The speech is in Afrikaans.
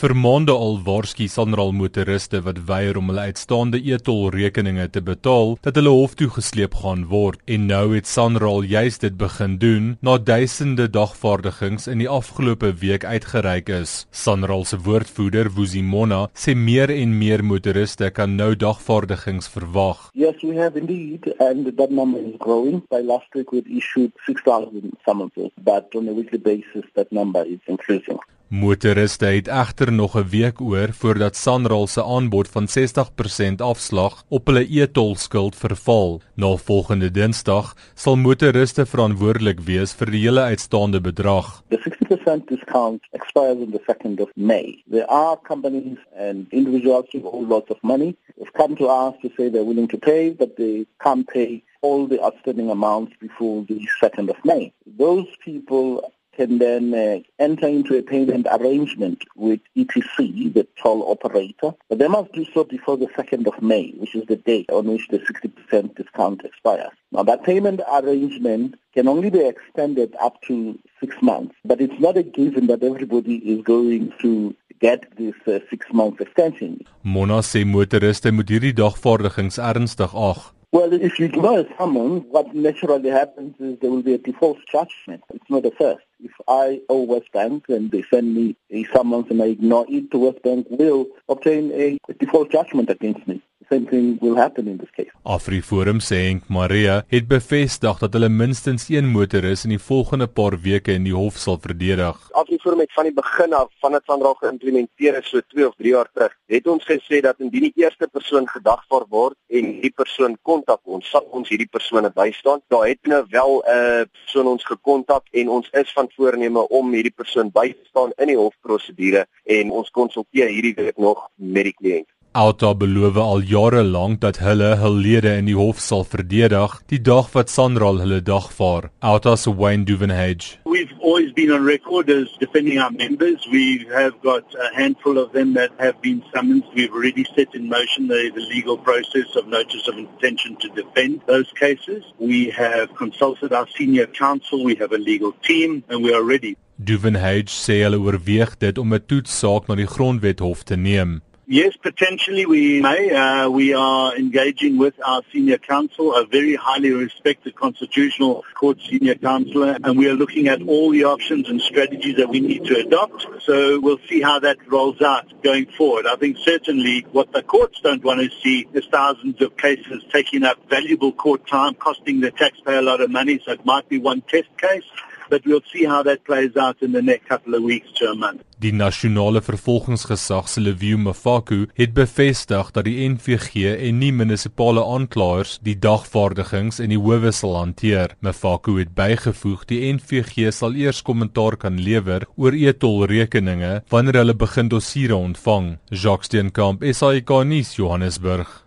Vir maande al waarsku Sanral motoriste wat weier om hulle uitstaande e-tolrekeninge te betaal dat hulle hof toe gesleep gaan word. En nou het Sanral juis dit begin doen na duisende dagvaardigings in die afgelope week uitgereik is. Sanral se woordvoerder, Wuzimona, sê meer en meer motoriste kan nou dagvaardigings verwag. Yes, we have indeed and that number is growing. By last week we issued 6000 summonses, but on a weekly basis that number is increasing. Motoriste het egter nog 'n week oor voordat Sanral se aanbod van 60% afslag op hulle e-tol skuld verval. Na volgende Dinsdag sal motoriste verantwoordelik wees vir die hele uitstaande bedrag. The 60% discount expires on the 2nd of May. There are companies and individuals who owe lots of money. They've come to us to say they're willing to pay, but they can't pay all the outstanding amounts before the 2nd of May. Those people can then uh, enter into a payment arrangement with ETC, the toll operator, but they must do so before the 2nd of May, which is the date on which the 60% discount expires. Now, that payment arrangement can only be extended up to six months, but it's not a given that everybody is going to get this uh, six month extension. Mona sê motoriste moet hierdie dagvaardigings ernstig ag. Well, if you ignore someone, what naturally happens is there will be a default judgment. It's not a first. If I owe West Bank and they send me a summons and I ignore it, West Bank will obtain a default judgment against me. Same thing will happen in this case. AfriForum sê Henk Maria het bevestig dat hulle minstens een motoris in die volgende paar weke in die hof sal verdedig. AfriForum het van die begin af van dit van raak geïmplementeer is so 2 of 3 jaar terug. Het ons gesê dat indien die eerste persoon gedagvaar word en die persoon kontak ons, sal ons hierdie persone bystaan. Daar het nou wel 'n uh, persoon ons gekontak en ons is van voorneme om hierdie persoon by te staan in die hofprosedure en ons konsulteer hierdie week nog met die kliënt. Alta beloof al jare lank dat hulle hul lede in die hof sal verdedig die dag wat Sanral hulle dagvaar. Alta se Wayne Duvenhage. We've always been on record as defending our members. We have got a handful of them that have been summoned. We've already set in motion the, the legal process of notice of intention to defend those cases. We have consulted our senior counsel. We have a legal team and we are ready. Duvenhage sê hulle oorweeg dit om 'n toetssaak na die grondwet hof te neem. Yes, potentially we may. Uh, we are engaging with our senior counsel, a very highly respected constitutional court senior counselor, and we are looking at all the options and strategies that we need to adopt. So we'll see how that rolls out going forward. I think certainly what the courts don't want to see is thousands of cases taking up valuable court time, costing the taxpayer a lot of money. So it might be one test case but we'll see how that plays out in the next couple of weeks to a month. Die nasionale vervolgingsgesag se Lewiu Mafaku het bevestig dat die NVG en nie munisipale aanklaers die dagvaardigings in die howe sal hanteer. Mafaku het bygevoeg die NVG sal eers kommentaar kan lewer oor e-tolrekeninge wanneer hulle begin dossiere ontvang. Jacques Steenkamp, SAK nuus Johannesburg.